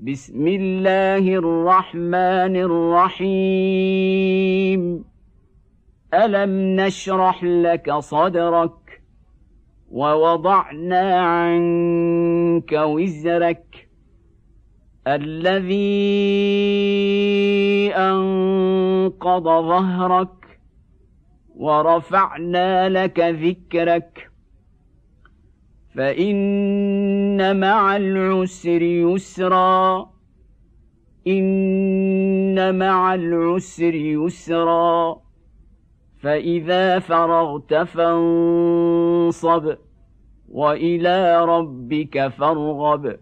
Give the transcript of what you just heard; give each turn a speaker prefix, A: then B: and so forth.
A: بسم الله الرحمن الرحيم. ألم نشرح لك صدرك ووضعنا عنك وزرك الذي أنقض ظهرك ورفعنا لك ذكرك. فإن مع العسر يسرا ان مع العسر يسرا فاذا فرغت فانصب والى ربك فارغب